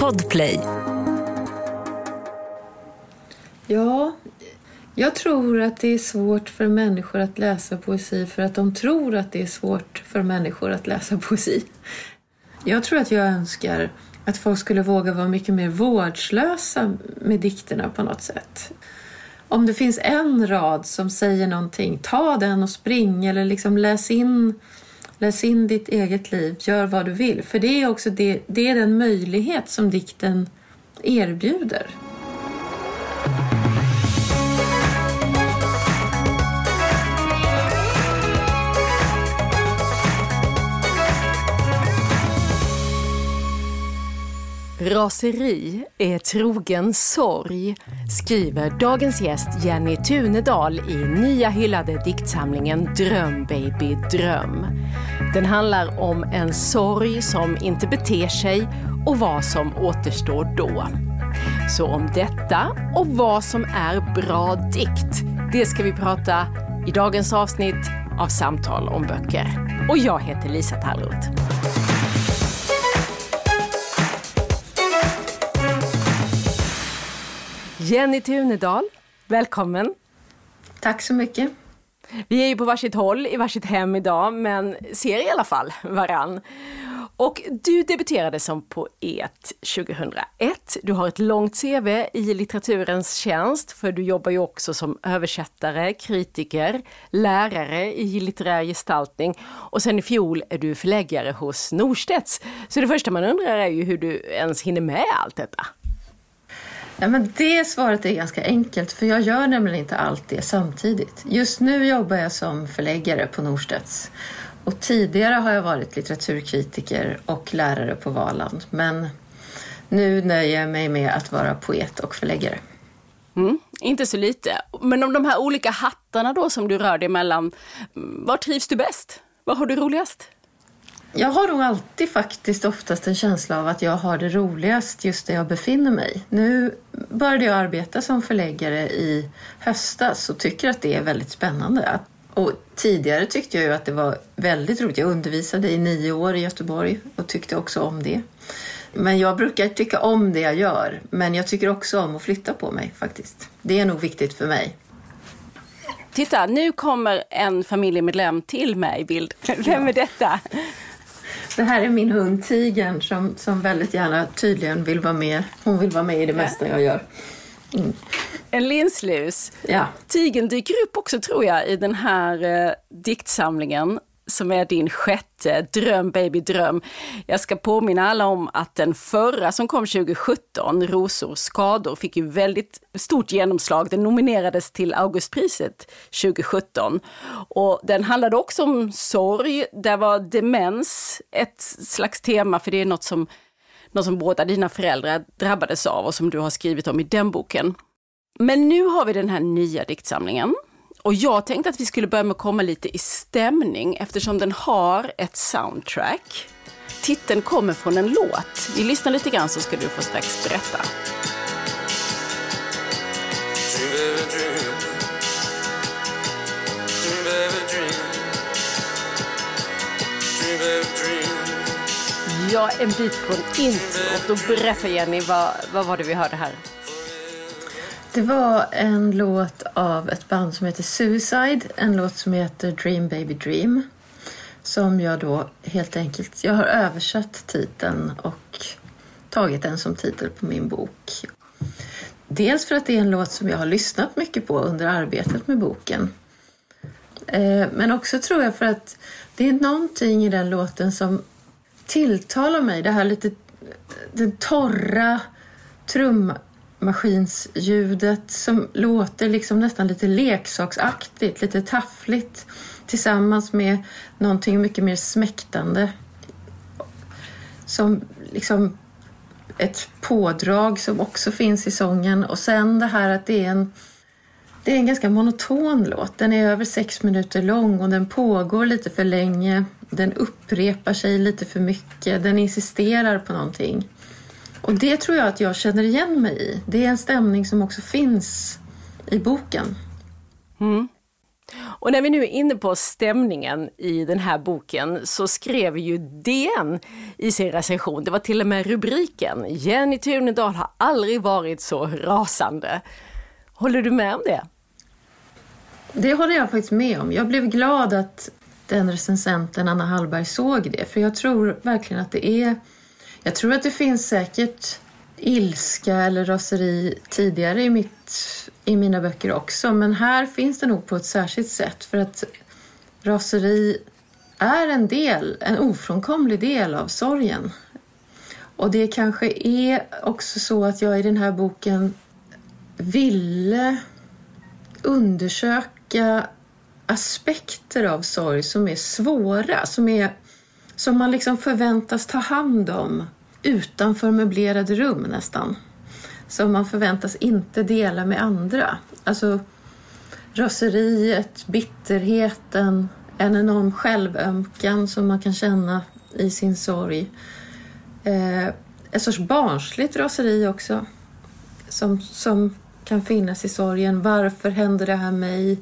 Podplay. Ja, jag tror att det är svårt för människor att läsa poesi för att de tror att det är svårt för människor att läsa poesi. Jag tror att jag önskar att folk skulle våga vara mycket mer vårdslösa med dikterna på något sätt. Om det finns en rad som säger någonting, ta den och spring eller liksom läs in, läs in ditt eget liv, gör vad du vill. För det är också det, det är den möjlighet som dikten erbjuder. Raseri är trogen sorg, skriver dagens gäst Jenny Tunedal i nya hyllade diktsamlingen Dröm baby dröm. Den handlar om en sorg som inte beter sig och vad som återstår då. Så om detta och vad som är bra dikt, det ska vi prata i dagens avsnitt av Samtal om böcker. Och jag heter Lisa Tallroth. Jenny Tunedal, välkommen. Tack så mycket. Vi är ju på varsitt håll i varsitt hem idag, men ser i alla fall varann. Och du debuterade som poet 2001. Du har ett långt CV i litteraturens tjänst, för du jobbar ju också som översättare, kritiker, lärare i litterär gestaltning och sen i fjol är du förläggare hos Norstedts. Så det första man undrar är ju hur du ens hinner med allt detta. Ja, men det svaret är ganska enkelt för jag gör nämligen inte allt det samtidigt. Just nu jobbar jag som förläggare på Norstedts och tidigare har jag varit litteraturkritiker och lärare på Valand. Men nu nöjer jag mig med att vara poet och förläggare. Mm, inte så lite. Men om de här olika hattarna då som du rör dig mellan, mm, var trivs du bäst? Var har du roligast? Jag har nog alltid faktiskt oftast en känsla av att jag har det roligast just där jag befinner mig. Nu började jag arbeta som förläggare i höstas och tycker att det är väldigt spännande. Och tidigare tyckte jag ju att det var väldigt roligt. Jag undervisade i nio år i Göteborg och tyckte också om det. Men jag brukar tycka om det jag gör, men jag tycker också om att flytta på mig faktiskt. Det är nog viktigt för mig. Titta, nu kommer en familjemedlem till med i bild. Vem är detta? Det här är min hund Tigern som, som väldigt gärna tydligen vill vara med. Hon vill vara med i det mesta jag gör. Mm. En linslus. Ja. Tigern dyker upp också tror jag i den här eh, diktsamlingen som är din sjätte, Dröm baby dröm. Jag ska påminna alla om att den förra som kom 2017, Rosor skador, fick ju väldigt stort genomslag. Den nominerades till Augustpriset 2017. Och den handlade också om sorg. Där var demens ett slags tema, för det är något som, något som båda dina föräldrar drabbades av och som du har skrivit om i den boken. Men nu har vi den här nya diktsamlingen och jag tänkte att vi skulle börja med att komma lite i stämning eftersom den har ett soundtrack. Titeln kommer från en låt. Vi lyssnar lite grann så ska du få strax berätta. Ja, en bit från introt. Och berätta Jenny, vad, vad var det vi hörde här? Det var en låt av ett band som heter Suicide, en låt som heter Dream Baby Dream. Som jag då helt enkelt, jag har översatt titeln och tagit den som titel på min bok. Dels för att det är en låt som jag har lyssnat mycket på under arbetet med boken. Eh, men också tror jag för att det är någonting i den låten som tilltalar mig. Det här lite den torra trum Maskinsljudet som låter liksom nästan lite leksaksaktigt, lite taffligt tillsammans med någonting mycket mer smäktande. Som liksom ett pådrag som också finns i sången och sen det här att det är en det är en ganska monoton låt. Den är över sex minuter lång och den pågår lite för länge. Den upprepar sig lite för mycket. Den insisterar på någonting. Och det tror jag att jag känner igen mig i. Det är en stämning som också finns i boken. Mm. Och när vi nu är inne på stämningen i den här boken så skrev ju DN i sin recension, det var till och med rubriken, Jenny Tunedal har aldrig varit så rasande. Håller du med om det? Det håller jag faktiskt med om. Jag blev glad att den recensenten Anna Hallberg såg det, för jag tror verkligen att det är... Jag tror att det finns säkert ilska eller raseri tidigare i, mitt, i mina böcker också. Men här finns det nog på ett särskilt sätt för att raseri är en del, en ofrånkomlig del av sorgen. Och det kanske är också så att jag i den här boken ville undersöka aspekter av sorg som är svåra, som, är, som man liksom förväntas ta hand om utanför möblerade rum nästan. Som man förväntas inte dela med andra. Alltså raseriet, bitterheten, en enorm självömkan som man kan känna i sin sorg. Eh, ett sorts barnsligt raseri också som, som kan finnas i sorgen. Varför händer det här mig?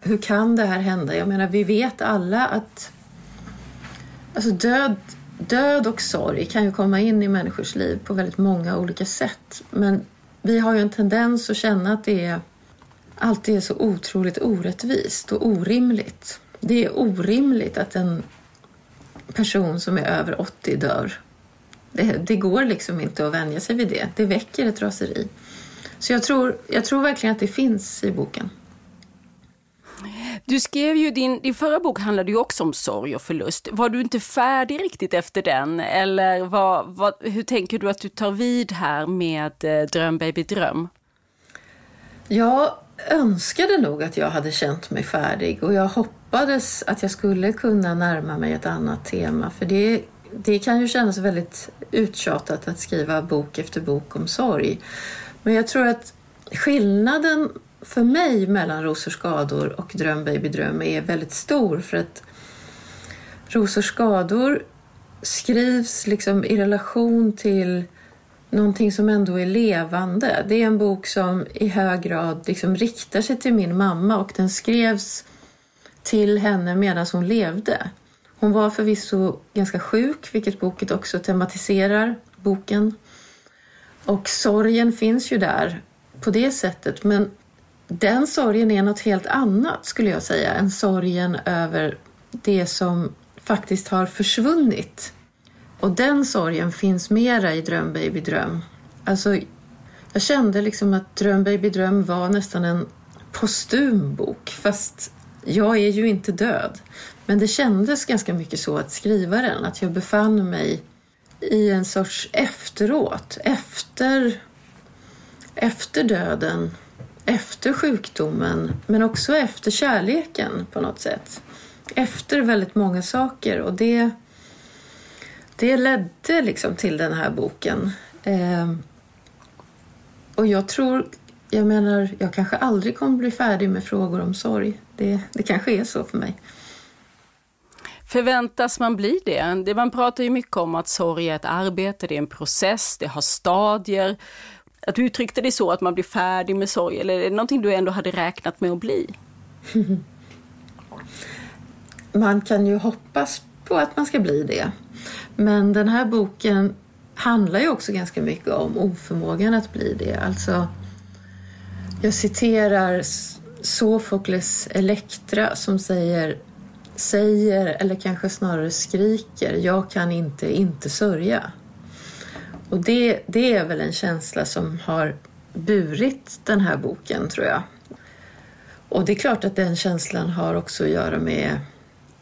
Hur kan det här hända? Jag menar, vi vet alla att alltså död död och sorg kan ju komma in i människors liv på väldigt många olika sätt. Men vi har ju en tendens att känna att det är, alltid är så otroligt orättvist och orimligt. Det är orimligt att en person som är över 80 dör. Det, det går liksom inte att vänja sig vid det. Det väcker ett raseri. Så jag tror, jag tror verkligen att det finns i boken. Du skrev ju din, din förra bok handlade ju också om sorg och förlust. Var du inte färdig riktigt efter den? Eller vad, vad, hur tänker du att du tar vid här med eh, Dröm baby dröm? Jag önskade nog att jag hade känt mig färdig och jag hoppades att jag skulle kunna närma mig ett annat tema. För det, det kan ju kännas väldigt uttjatat att skriva bok efter bok om sorg. Men jag tror att skillnaden för mig mellan Rosor skador och Dröm baby dröm är väldigt stor för att Rosor skador skrivs liksom i relation till någonting som ändå är levande. Det är en bok som i hög grad liksom riktar sig till min mamma och den skrevs till henne medan hon levde. Hon var förvisso ganska sjuk, vilket boken också tematiserar, boken. Och sorgen finns ju där på det sättet, men den sorgen är något helt annat skulle jag säga än sorgen över det som faktiskt har försvunnit. Och den sorgen finns mera i Dröm baby dröm. Alltså, jag kände liksom att Dröm baby dröm var nästan en postum bok fast jag är ju inte död. Men det kändes ganska mycket så att skriva den, att jag befann mig i en sorts efteråt, efter, efter döden efter sjukdomen men också efter kärleken på något sätt. Efter väldigt många saker och det, det ledde liksom till den här boken. Eh, och jag tror, jag menar, jag kanske aldrig kommer bli färdig med frågor om sorg. Det, det kanske är så för mig. Förväntas man bli det? Man pratar ju mycket om att sorg är ett arbete, det är en process, det har stadier att du uttryckte det så att man blir färdig med sorg eller är det någonting du ändå hade räknat med att bli? man kan ju hoppas på att man ska bli det. Men den här boken handlar ju också ganska mycket om oförmågan att bli det. Alltså, jag citerar Sofokles Elektra som säger säger, eller kanske snarare skriker, jag kan inte inte sörja. Och det, det är väl en känsla som har burit den här boken, tror jag. Och det är klart att den känslan har också att göra med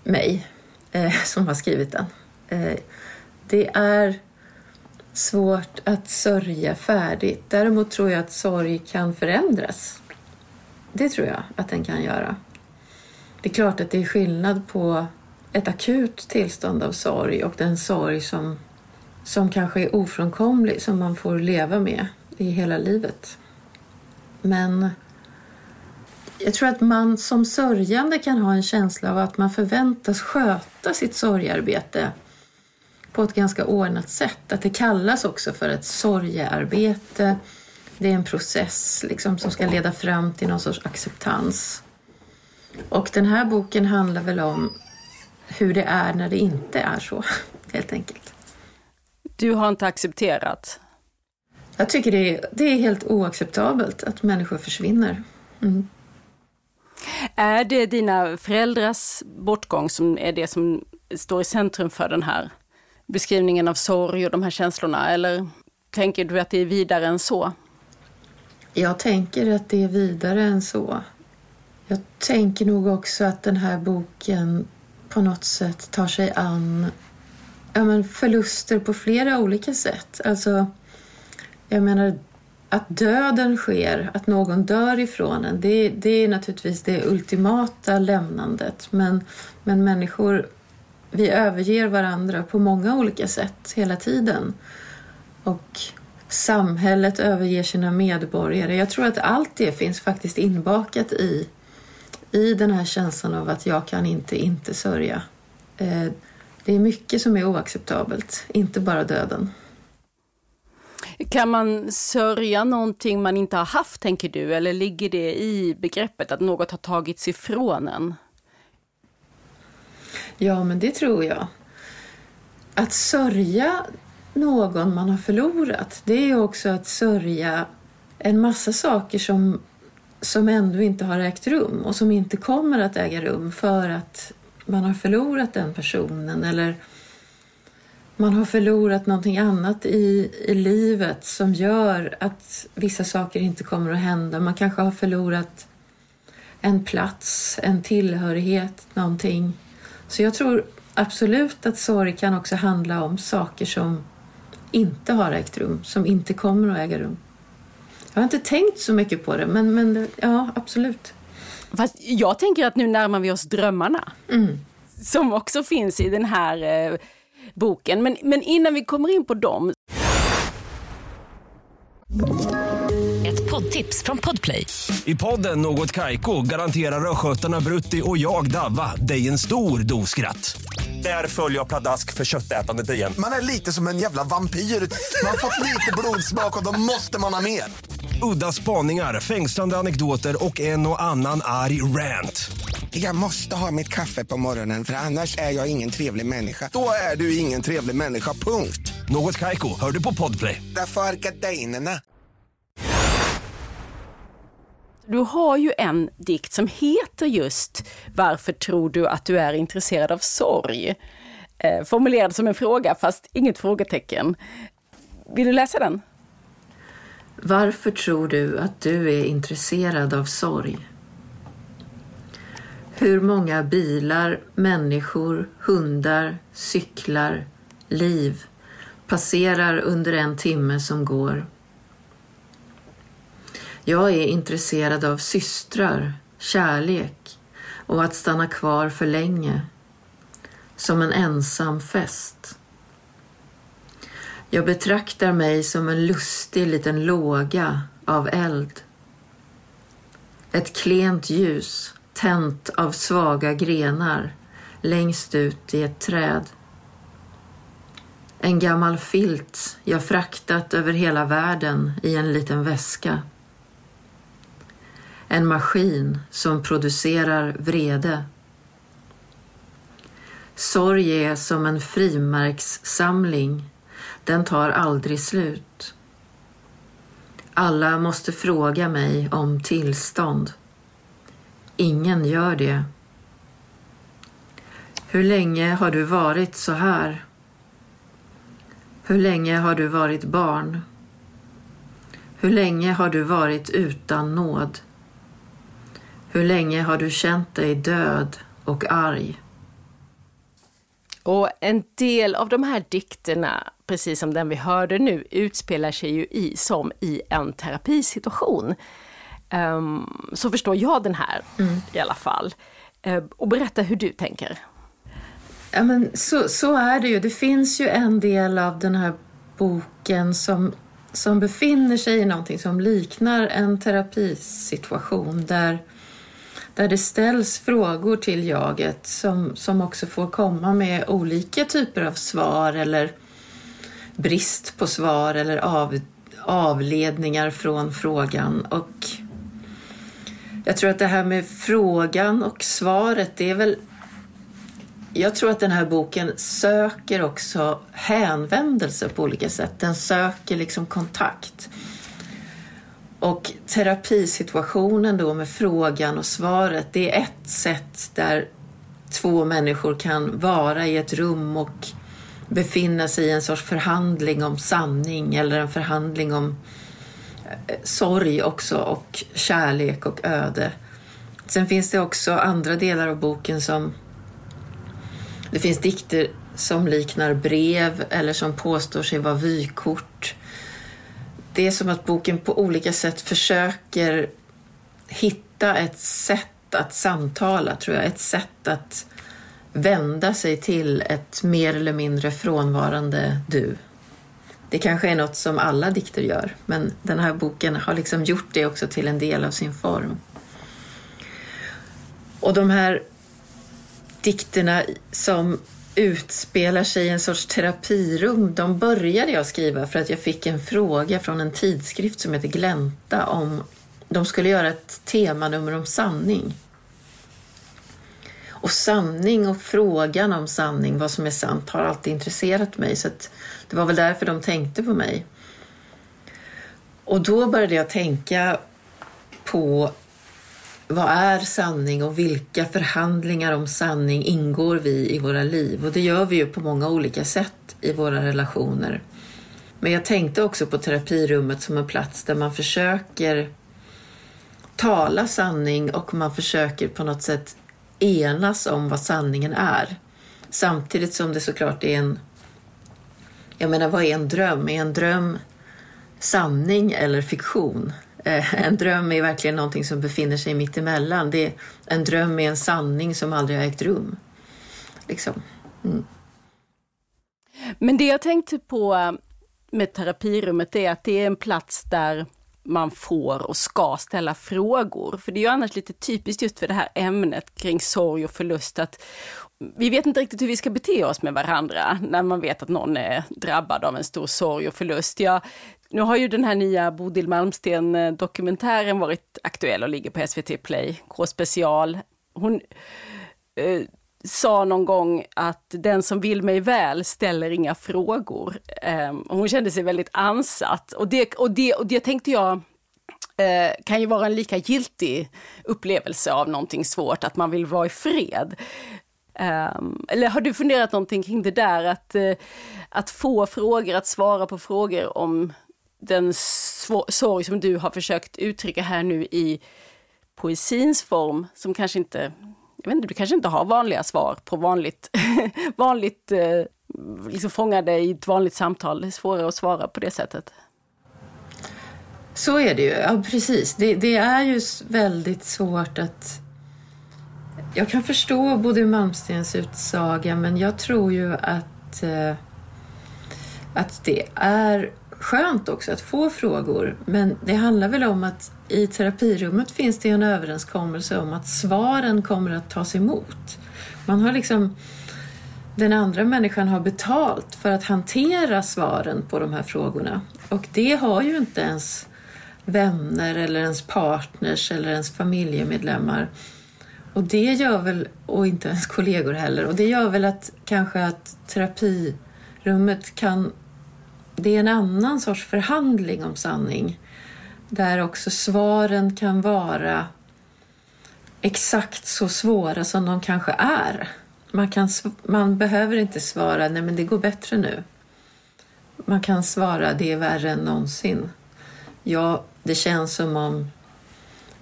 mig eh, som har skrivit den. Eh, det är svårt att sörja färdigt. Däremot tror jag att sorg kan förändras. Det tror jag att den kan göra. Det är klart att det är skillnad på ett akut tillstånd av sorg och den sorg som som kanske är ofrånkomlig, som man får leva med i hela livet. Men jag tror att man som sörjande kan ha en känsla av att man förväntas sköta sitt sorgarbete på ett ganska ordnat sätt. Att det kallas också för ett sorgearbete. Det är en process liksom, som ska leda fram till någon sorts acceptans. Och den här boken handlar väl om hur det är när det inte är så, helt enkelt. Du har inte accepterat? Jag tycker det är, det är helt oacceptabelt att människor försvinner. Mm. Är det dina föräldrars bortgång som är det som står i centrum för den här beskrivningen av sorg och de här känslorna? Eller tänker du att det är vidare än så? Jag tänker att det är vidare än så. Jag tänker nog också att den här boken på något sätt tar sig an ja, men förluster på flera olika sätt. Alltså, jag menar, att döden sker, att någon dör ifrån en, det, det är naturligtvis det ultimata lämnandet. Men, men människor, vi överger varandra på många olika sätt hela tiden. Och samhället överger sina medborgare. Jag tror att allt det finns faktiskt inbakat i, i den här känslan av att jag kan inte inte sörja. Eh, det är mycket som är oacceptabelt, inte bara döden. Kan man sörja någonting man inte har haft, tänker du? Eller ligger det i begreppet att något har tagits ifrån en? Ja, men det tror jag. Att sörja någon man har förlorat, det är också att sörja en massa saker som, som ändå inte har ägt rum och som inte kommer att äga rum för att man har förlorat den personen eller man har förlorat någonting annat i, i livet som gör att vissa saker inte kommer att hända. Man kanske har förlorat en plats, en tillhörighet, någonting. Så jag tror absolut att sorg kan också handla om saker som inte har ägt rum, som inte kommer att äga rum. Jag har inte tänkt så mycket på det, men, men ja, absolut. Fast jag tänker att nu närmar vi oss drömmarna. Mm. Som också finns i den här eh, boken. Men, men innan vi kommer in på dem. Ett poddtips från Podplay. I podden Något Kaiko garanterar östgötarna Brutti och jag, Davva, dig en stor dos skratt. Där följer jag pladask för köttätandet igen. Man är lite som en jävla vampyr. Man har fått lite blodsmak och då måste man ha mer. Udda spaningar, fängslande anekdoter och en och annan arg rant. Jag måste ha mitt kaffe på morgonen för annars är jag ingen trevlig människa. Då är du ingen trevlig människa, punkt. Något kajko, hör du på podplay. Därför är gardinerna. Du har ju en dikt som heter just Varför tror du att du är intresserad av sorg? Eh, formulerad som en fråga fast inget frågetecken. Vill du läsa den? Varför tror du att du är intresserad av sorg? Hur många bilar, människor, hundar, cyklar, liv passerar under en timme som går. Jag är intresserad av systrar, kärlek och att stanna kvar för länge. Som en ensam fest. Jag betraktar mig som en lustig liten låga av eld. Ett klent ljus tänt av svaga grenar längst ut i ett träd. En gammal filt jag fraktat över hela världen i en liten väska. En maskin som producerar vrede. Sorg är som en frimärkssamling. Den tar aldrig slut. Alla måste fråga mig om tillstånd. Ingen gör det. Hur länge har du varit så här? Hur länge har du varit barn? Hur länge har du varit utan nåd? Hur länge har du känt dig död och arg? Och en del av de här dikterna, precis som den vi hörde nu, utspelar sig ju i, som i en terapisituation. Um, så förstår jag den här mm. i alla fall. Uh, och berätta hur du tänker. Ja, men så, så är det ju. Det finns ju en del av den här boken som, som befinner sig i någonting som liknar en terapisituation där, där det ställs frågor till jaget som, som också får komma med olika typer av svar eller brist på svar eller av, avledningar från frågan. Och Jag tror att det här med frågan och svaret, det är väl... Jag tror att den här boken söker också hänvändelse på olika sätt. Den söker liksom kontakt. Och terapisituationen då med frågan och svaret, det är ett sätt där två människor kan vara i ett rum och befinna sig i en sorts förhandling om sanning eller en förhandling om eh, sorg också och kärlek och öde. Sen finns det också andra delar av boken som det finns dikter som liknar brev eller som påstår sig vara vykort. Det är som att boken på olika sätt försöker hitta ett sätt att samtala, tror jag. Ett sätt att vända sig till ett mer eller mindre frånvarande du. Det kanske är något som alla dikter gör, men den här boken har liksom gjort det också till en del av sin form. Och de här dikterna som utspelar sig i en sorts terapirum, de började jag skriva för att jag fick en fråga från en tidskrift som heter Glänta om de skulle göra ett temanummer om sanning. Och sanning och frågan om sanning, vad som är sant, har alltid intresserat mig. Så det var väl därför de tänkte på mig. Och då började jag tänka på vad är sanning och vilka förhandlingar om sanning ingår vi i våra liv? Och det gör vi ju på många olika sätt i våra relationer. Men jag tänkte också på terapirummet som en plats där man försöker tala sanning och man försöker på något sätt enas om vad sanningen är. Samtidigt som det såklart är en... Jag menar, vad är en dröm? Är en dröm sanning eller fiktion? Eh, en dröm är verkligen någonting som befinner sig mitt emellan. Det är, en dröm är en sanning som aldrig har ägt rum. Liksom. Mm. Men det jag tänkte på eh, med terapirummet är att det är en plats där man får och ska ställa frågor. För det är ju annars lite typiskt just för det här ämnet kring sorg och förlust att vi vet inte riktigt hur vi ska bete oss med varandra när man vet att någon är drabbad av en stor sorg och förlust. Jag, nu har ju den här nya Bodil Malmsten-dokumentären varit aktuell och ligger på SVT Play, K-special. Hon eh, sa någon gång att den som vill mig väl ställer inga frågor. Eh, hon kände sig väldigt ansatt och det, och det, och det tänkte jag eh, kan ju vara en lika giltig upplevelse av någonting svårt, att man vill vara i fred. Um, eller har du funderat någonting kring det där att, uh, att få frågor, att svara på frågor om den sorg som du har försökt uttrycka här nu i poesins form, som kanske inte jag vet inte, du kanske inte har vanliga svar på vanligt, vanligt eh, liksom fångade i ett vanligt samtal. Det är svårare att svara på det sättet. Så är det ju, ja precis. Det, det är ju väldigt svårt att... Jag kan förstå både Malmstens utsaga men jag tror ju att, eh, att det är skönt också att få frågor. Men det handlar väl om att i terapirummet finns det en överenskommelse om att svaren kommer att tas emot. Man har liksom den andra människan har betalt för att hantera svaren på de här frågorna. Och det har ju inte ens vänner eller ens partners eller ens familjemedlemmar. Och det gör väl, och inte ens kollegor heller, och det gör väl att kanske att terapirummet kan det är en annan sorts förhandling om sanning där också svaren kan vara exakt så svåra som de kanske är. Man, kan, man behöver inte svara nej men det går bättre nu. Man kan svara det är värre än någonsin. Ja, det känns som om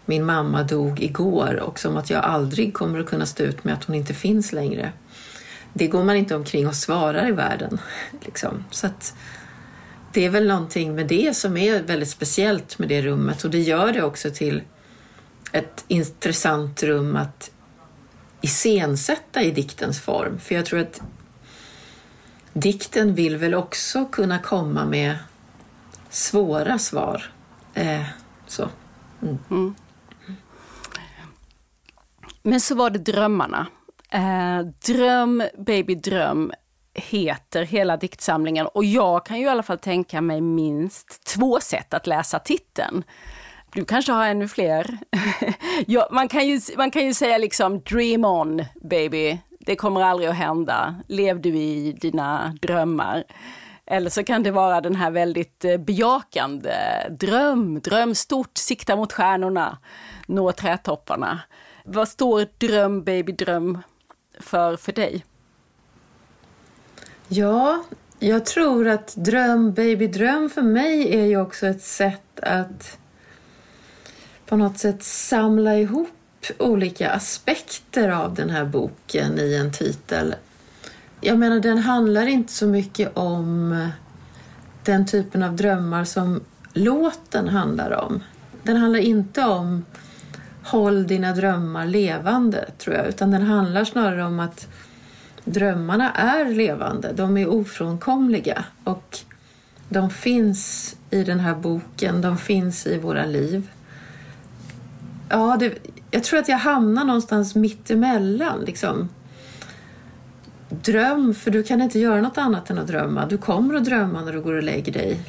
min mamma dog igår och som att jag aldrig kommer att kunna stå ut med att hon inte finns längre. Det går man inte omkring och svarar i världen. Liksom. Så att, det är väl någonting med det som är väldigt speciellt med det rummet och det gör det också till ett intressant rum att iscensätta i diktens form. För jag tror att dikten vill väl också kunna komma med svåra svar. Eh, så. Mm. Mm. Men så var det drömmarna. Eh, dröm, baby, dröm heter hela diktsamlingen och jag kan ju i alla fall tänka mig minst två sätt att läsa titeln. Du kanske har ännu fler? ja, man, kan ju, man kan ju säga liksom dream on baby. Det kommer aldrig att hända. Lev du i dina drömmar. Eller så kan det vara den här väldigt eh, bejakande dröm, dröm stort, sikta mot stjärnorna, nå trädtopparna. Vad står dröm baby dröm för för dig? Ja, jag tror att dröm baby dröm för mig är ju också ett sätt att på något sätt samla ihop olika aspekter av den här boken i en titel. Jag menar, den handlar inte så mycket om den typen av drömmar som låten handlar om. Den handlar inte om håll dina drömmar levande, tror jag, utan den handlar snarare om att drömmarna är levande, de är ofrånkomliga och de finns i den här boken, de finns i våra liv. Ja, det, jag tror att jag hamnar någonstans mittemellan. Liksom. Dröm, för du kan inte göra något annat än att drömma. Du kommer att drömma när du går och lägger dig.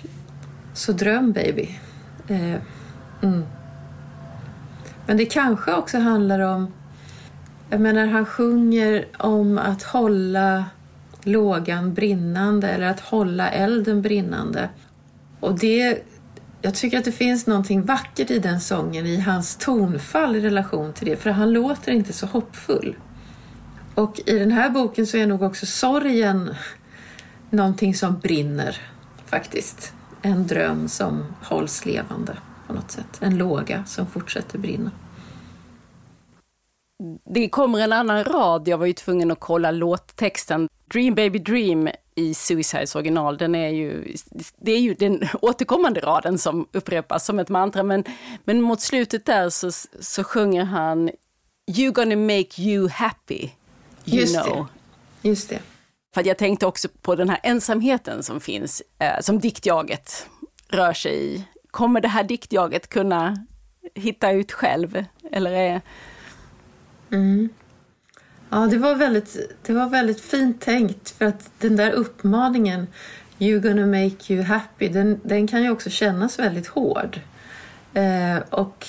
Så dröm baby. Eh, mm. Men det kanske också handlar om... Jag menar, han sjunger om att hålla lågan brinnande eller att hålla elden brinnande. Och det jag tycker att det finns någonting vackert i den sången, i hans tonfall i relation till det, för han låter inte så hoppfull. Och i den här boken så är nog också sorgen någonting som brinner, faktiskt. En dröm som hålls levande på något sätt. En låga som fortsätter brinna. Det kommer en annan rad, jag var ju tvungen att kolla låttexten. Dream baby dream i Suicides original, den är ju, det är ju den återkommande raden som upprepas som ett mantra, men, men mot slutet där så, så sjunger han You gonna make you happy, you Just know. Det. Just det. För jag tänkte också på den här ensamheten som finns, eh, som diktjaget rör sig i. Kommer det här diktjaget kunna hitta ut själv? Eller är... Mm. Ja, det var, väldigt, det var väldigt fint tänkt för att den där uppmaningen You gonna make you happy, den, den kan ju också kännas väldigt hård. Eh, och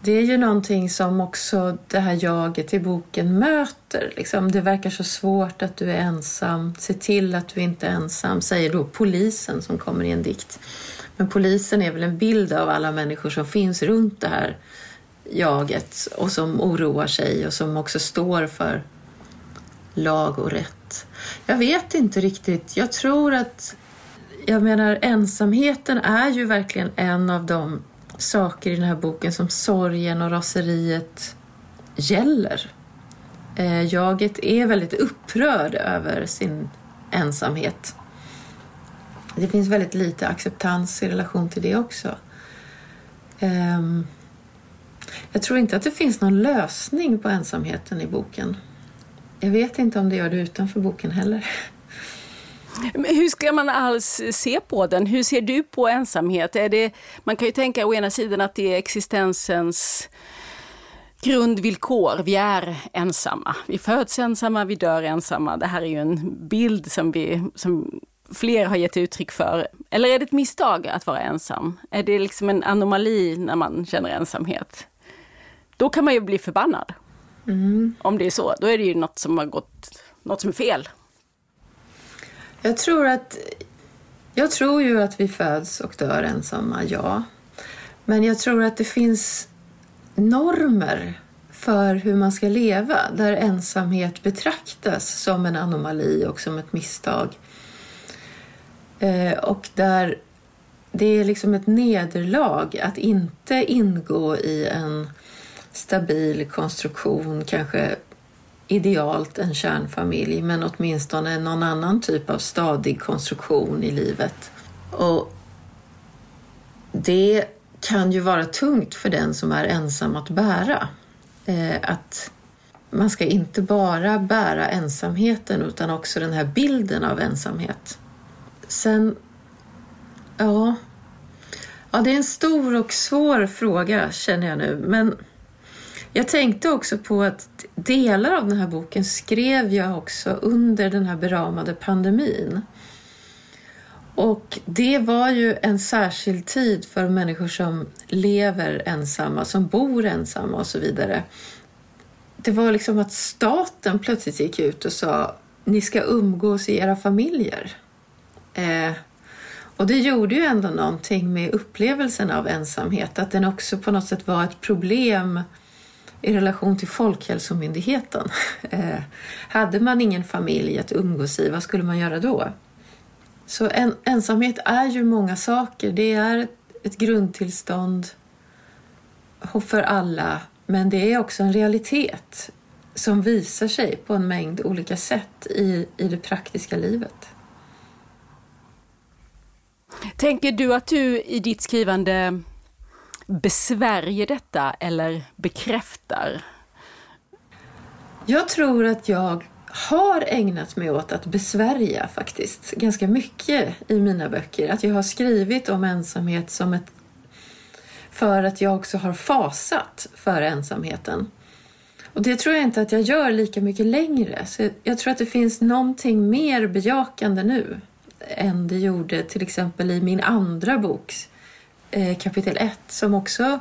det är ju någonting som också det här jaget i boken möter. Liksom, det verkar så svårt att du är ensam. Se till att du inte är ensam, säger då polisen som kommer i en dikt. Men polisen är väl en bild av alla människor som finns runt det här jaget och som oroar sig och som också står för lag och rätt. Jag vet inte riktigt. Jag tror att jag menar ensamheten är ju verkligen en av de saker i den här boken som sorgen och raseriet gäller. Eh, jaget är väldigt upprörd över sin ensamhet. Det finns väldigt lite acceptans i relation till det också. Um, jag tror inte att det finns någon lösning på ensamheten i boken. Jag vet inte om det gör det utanför boken heller. Men hur ska man alls se på den? Hur ser du på ensamhet? Är det, man kan ju tänka å ena sidan att det är existensens grundvillkor. Vi är ensamma. Vi föds ensamma, vi dör ensamma. Det här är ju en bild som, vi, som fler har gett uttryck för. Eller är det ett misstag att vara ensam? Är det liksom en anomali när man känner ensamhet? Då kan man ju bli förbannad. Mm. Om det är så, då är det ju något som har gått, något som är fel. Jag tror att, jag tror ju att vi föds och dör ensamma, ja. Men jag tror att det finns normer för hur man ska leva där ensamhet betraktas som en anomali och som ett misstag. Eh, och där det är liksom ett nederlag att inte ingå i en stabil konstruktion, kanske idealt en kärnfamilj men åtminstone någon annan typ av stadig konstruktion i livet. Och det kan ju vara tungt för den som är ensam att bära. Eh, att man ska inte bara bära ensamheten utan också den här bilden av ensamhet. Sen, ja, ja det är en stor och svår fråga känner jag nu men jag tänkte också på att delar av den här boken skrev jag också under den här beramade pandemin. Och det var ju en särskild tid för människor som lever ensamma, som bor ensamma och så vidare. Det var liksom att staten plötsligt gick ut och sa ni ska umgås i era familjer. Eh, och det gjorde ju ändå någonting med upplevelsen av ensamhet, att den också på något sätt var ett problem i relation till Folkhälsomyndigheten. Eh, hade man ingen familj att umgås i, vad skulle man göra då? Så en, ensamhet är ju många saker. Det är ett grundtillstånd för alla, men det är också en realitet som visar sig på en mängd olika sätt i, i det praktiska livet. Tänker du att du i ditt skrivande besvärjer detta eller bekräftar? Jag tror att jag har ägnat mig åt att besvärja faktiskt ganska mycket i mina böcker. Att jag har skrivit om ensamhet som ett för att jag också har fasat för ensamheten. Och det tror jag inte att jag gör lika mycket längre. Så jag tror att det finns någonting mer bejakande nu än det gjorde till exempel i min andra bok, Eh, kapitel 1, som också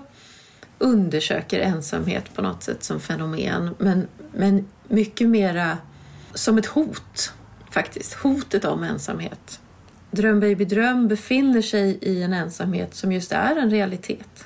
undersöker ensamhet på något sätt som fenomen, men, men mycket mera som ett hot, faktiskt. Hotet om ensamhet. Dröm baby dröm befinner sig i en ensamhet som just är en realitet.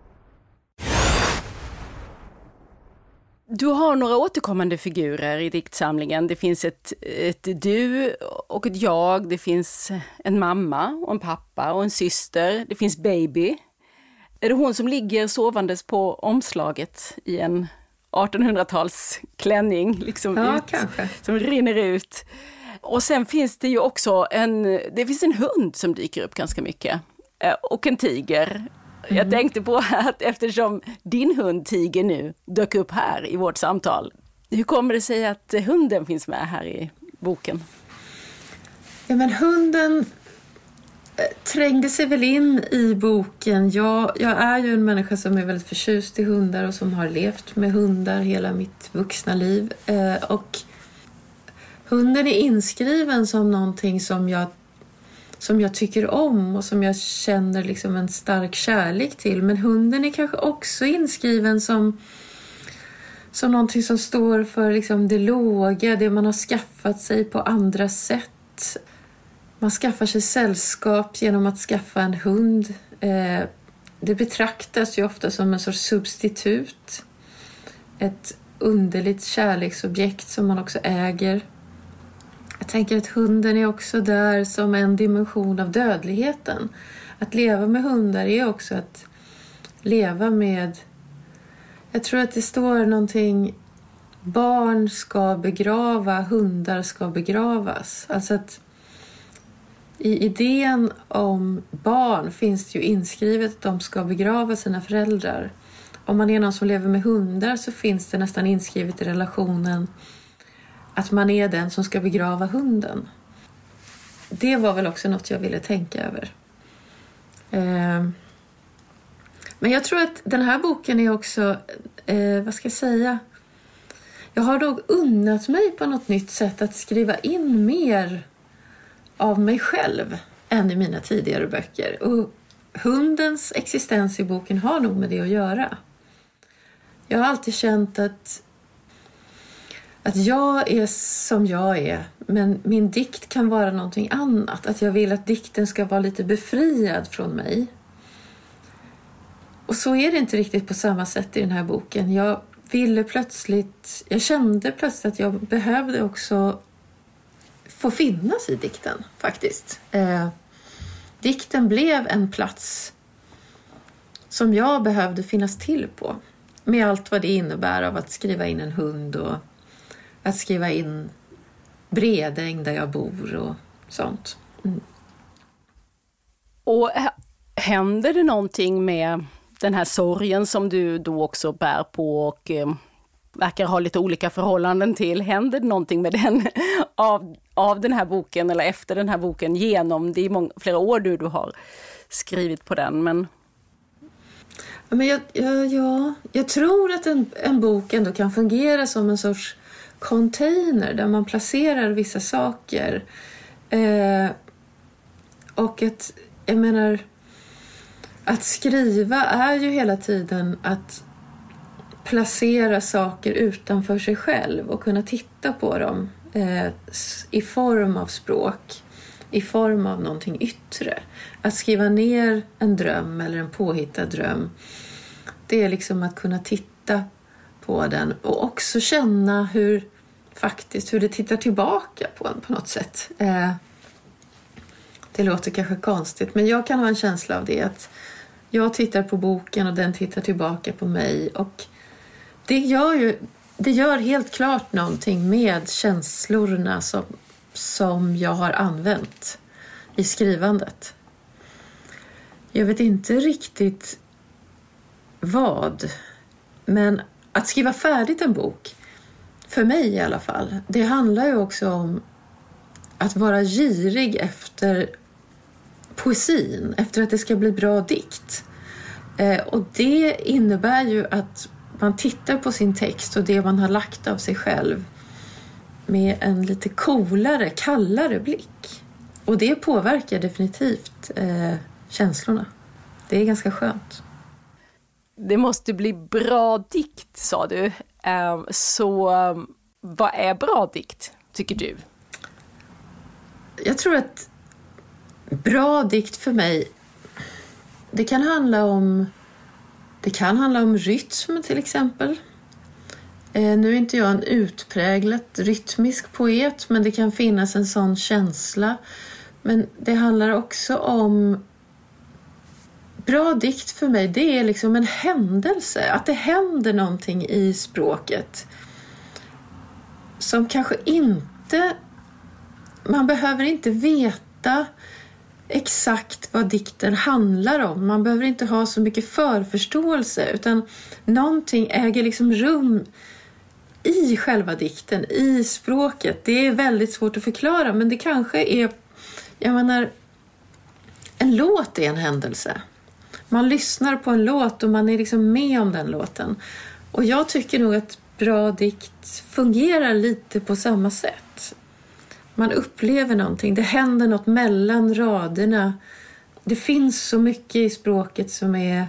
Du har några återkommande figurer i diktsamlingen. Det finns ett, ett du och ett jag, det finns en mamma och en pappa och en syster, det finns baby. Är det hon som ligger sovandes på omslaget i en 1800-tals klänning, liksom Ja, ut, kanske. som rinner ut? Och sen finns det ju också en, det finns en hund som dyker upp ganska mycket. Eh, Och en tiger. Jag tänkte på att eftersom din hund Tiger nu dök upp här i vårt samtal, hur kommer det sig att hunden finns med här i boken? Ja, men hunden eh, trängde sig väl in i boken. Jag, jag är ju en människa som är väldigt förtjust i hundar och som har levt med hundar hela mitt vuxna liv. Eh, och hunden är inskriven som någonting som jag, som jag tycker om och som jag känner liksom en stark kärlek till. Men hunden är kanske också inskriven som som någonting som står för liksom det låga, det man har skaffat sig på andra sätt. Man skaffar sig sällskap genom att skaffa en hund. Eh, det betraktas ju ofta som en sorts substitut. Ett underligt kärleksobjekt som man också äger. Jag tänker att hunden är också där som en dimension av dödligheten. Att leva med hundar är också att leva med... Jag tror att det står någonting... Barn ska begrava, hundar ska begravas. Alltså att i idén om barn finns det ju inskrivet att de ska begrava sina föräldrar. Om man är någon som lever med hundar så finns det nästan inskrivet i relationen att man är den som ska begrava hunden. Det var väl också något jag ville tänka över. Ehm, men jag tror att den här boken är också, eh, vad ska jag säga? Jag har dock unnat mig på något nytt sätt att skriva in mer av mig själv än i mina tidigare böcker. Och hundens existens i boken har nog med det att göra. Jag har alltid känt att, att jag är som jag är, men min dikt kan vara någonting annat. Att jag vill att dikten ska vara lite befriad från mig. Och så är det inte riktigt på samma sätt i den här boken. Jag ville plötsligt, jag kände plötsligt att jag behövde också få finnas i dikten faktiskt. Eh, dikten blev en plats som jag behövde finnas till på. Med allt vad det innebär av att skriva in en hund och att skriva in Bredäng där jag bor och sånt. Mm. Och händer det någonting med den här sorgen som du då också bär på och eh, verkar ha lite olika förhållanden till. Händer det någonting med den av, av den här boken eller efter den här boken genom, det är många, flera år du, du har skrivit på den men men jag, ja, ja, jag tror att en, en bok ändå kan fungera som en sorts container där man placerar vissa saker. Eh, och att, jag menar, att skriva är ju hela tiden att placera saker utanför sig själv och kunna titta på dem eh, i form av språk, i form av någonting yttre. Att skriva ner en dröm eller en påhittad dröm, det är liksom att kunna titta på den och också känna hur faktiskt hur det tittar tillbaka på en på något sätt. Eh, det låter kanske konstigt, men jag kan ha en känsla av det. att Jag tittar på boken och den tittar tillbaka på mig. och Det gör ju det gör helt klart någonting med känslorna som, som jag har använt i skrivandet. Jag vet inte riktigt vad, men att skriva färdigt en bok, för mig i alla fall, det handlar ju också om att vara girig efter poesin, efter att det ska bli bra dikt. Eh, och det innebär ju att man tittar på sin text och det man har lagt av sig själv med en lite coolare, kallare blick. Och det påverkar definitivt eh, känslorna. Det är ganska skönt. Det måste bli bra dikt, sa du. Ehm, så ehm, vad är bra dikt, tycker du? Jag tror att bra dikt för mig, det kan handla om det kan handla om rytm till exempel. Eh, nu är inte jag en utpräglat rytmisk poet men det kan finnas en sån känsla. Men det handlar också om Bra dikt för mig, det är liksom en händelse. Att det händer någonting i språket som kanske inte... Man behöver inte veta exakt vad dikten handlar om. Man behöver inte ha så mycket förförståelse utan någonting äger liksom rum i själva dikten, i språket. Det är väldigt svårt att förklara men det kanske är, jag menar, en låt är en händelse. Man lyssnar på en låt och man är liksom med om den låten. Och jag tycker nog att bra dikt fungerar lite på samma sätt. Man upplever någonting, det händer något mellan raderna. Det finns så mycket i språket som är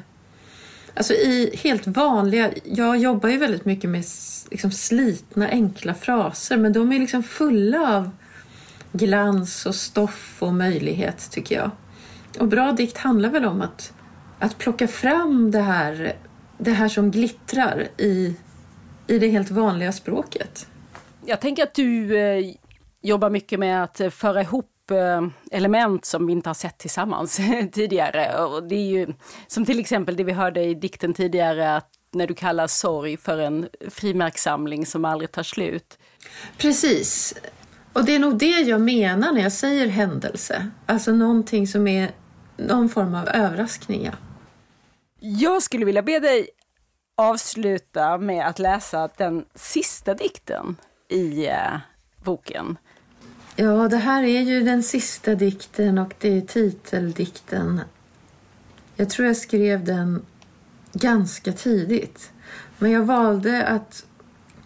Alltså i helt vanliga, jag jobbar ju väldigt mycket med liksom slitna enkla fraser men de är liksom fulla av glans och stoff och möjlighet tycker jag. Och bra dikt handlar väl om att, att plocka fram det här, det här som glittrar i, i det helt vanliga språket. Jag tänker att du eh, jobbar mycket med att föra ihop eh, element som vi inte har sett tillsammans tidigare. Och det är ju som till exempel det vi hörde i dikten tidigare, att när du kallar sorg för en frimärkssamling som aldrig tar slut. Precis. Och det är nog det jag menar när jag säger händelse. Alltså någonting som är någon form av överraskning. Ja. Jag skulle vilja be dig avsluta med att läsa den sista dikten i eh, boken. Ja, det här är ju den sista dikten och det är titeldikten. Jag tror jag skrev den ganska tidigt. Men jag valde att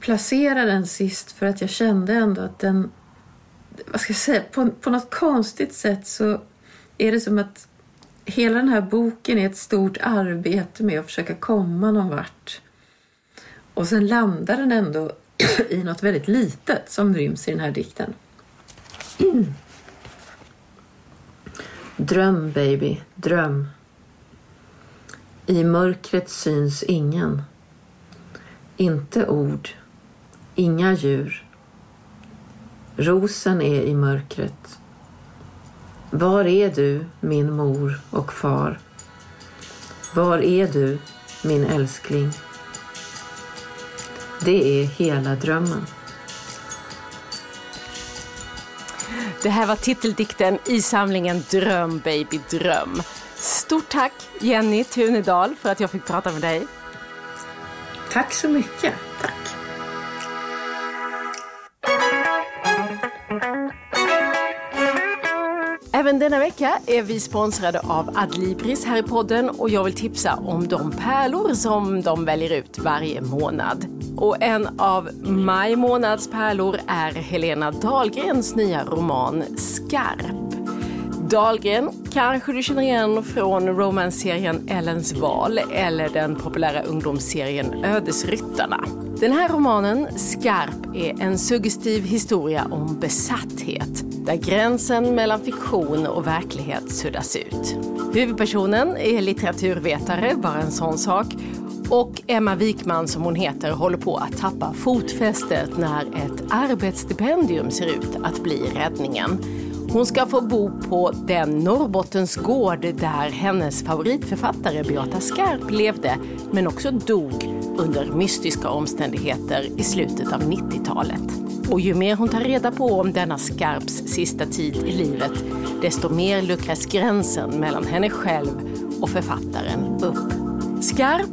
placera den sist för att jag kände ändå att den... Vad ska jag säga? På, på något konstigt sätt så är det som att hela den här boken är ett stort arbete med att försöka komma någon vart. Och sen landar den ändå i något väldigt litet som ryms i den här dikten. Dröm baby, dröm. I mörkret syns ingen. Inte ord, inga djur. Rosen är i mörkret. Var är du, min mor och far? Var är du, min älskling? Det är hela drömmen. Det här var titeldikten i samlingen Dröm baby dröm. Stort tack Jenny Tunedal för att jag fick prata med dig. Tack så mycket. Även denna vecka är vi sponsrade av Adlibris här i podden och jag vill tipsa om de pärlor som de väljer ut varje månad. Och en av maj månads pärlor är Helena Dahlgrens nya roman Skarp. Dahlgren kanske du känner igen från romanserien Ellens val eller den populära ungdomsserien Ödesryttarna. Den här romanen, Skarp, är en suggestiv historia om besatthet där gränsen mellan fiktion och verklighet suddas ut. Huvudpersonen är litteraturvetare, bara en sån sak, och Emma Wikman som hon heter håller på att tappa fotfästet när ett arbetsstipendium ser ut att bli räddningen. Hon ska få bo på den Norrbottens gård där hennes favoritförfattare Beata Skarp levde, men också dog under mystiska omständigheter i slutet av 90-talet. Och ju mer hon tar reda på om denna Skarps sista tid i livet, desto mer luckras gränsen mellan henne själv och författaren upp. Skarp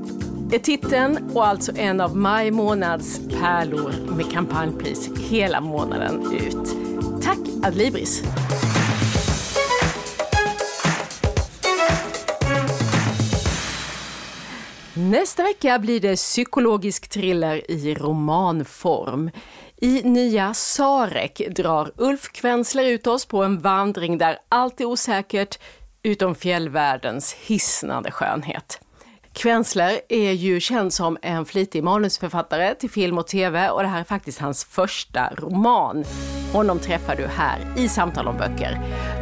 är titeln och alltså en av maj månads pärlor med kampanjpris hela månaden ut. Tack Adlibris! Nästa vecka blir det psykologisk thriller i romanform. I nya Sarek drar Ulf Kvensler ut oss på en vandring där allt är osäkert utom fjällvärldens hisnande skönhet. Kvensler är ju känd som en flitig manusförfattare till film och tv och det här är faktiskt hans första roman. Honom träffar du här i Samtal om böcker.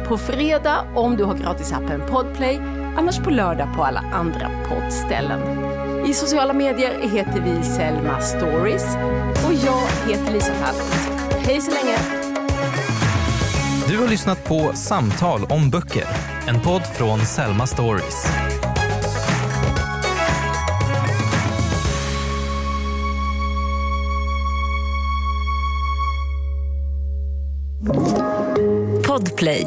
På fredag om du har gratisappen Podplay, annars på lördag på alla andra poddställen. I sociala medier heter vi Selma Stories och jag heter Lisa Tallroth. Hej så länge! Du har lyssnat på Samtal om böcker, en podd från Selma Stories. Podplay.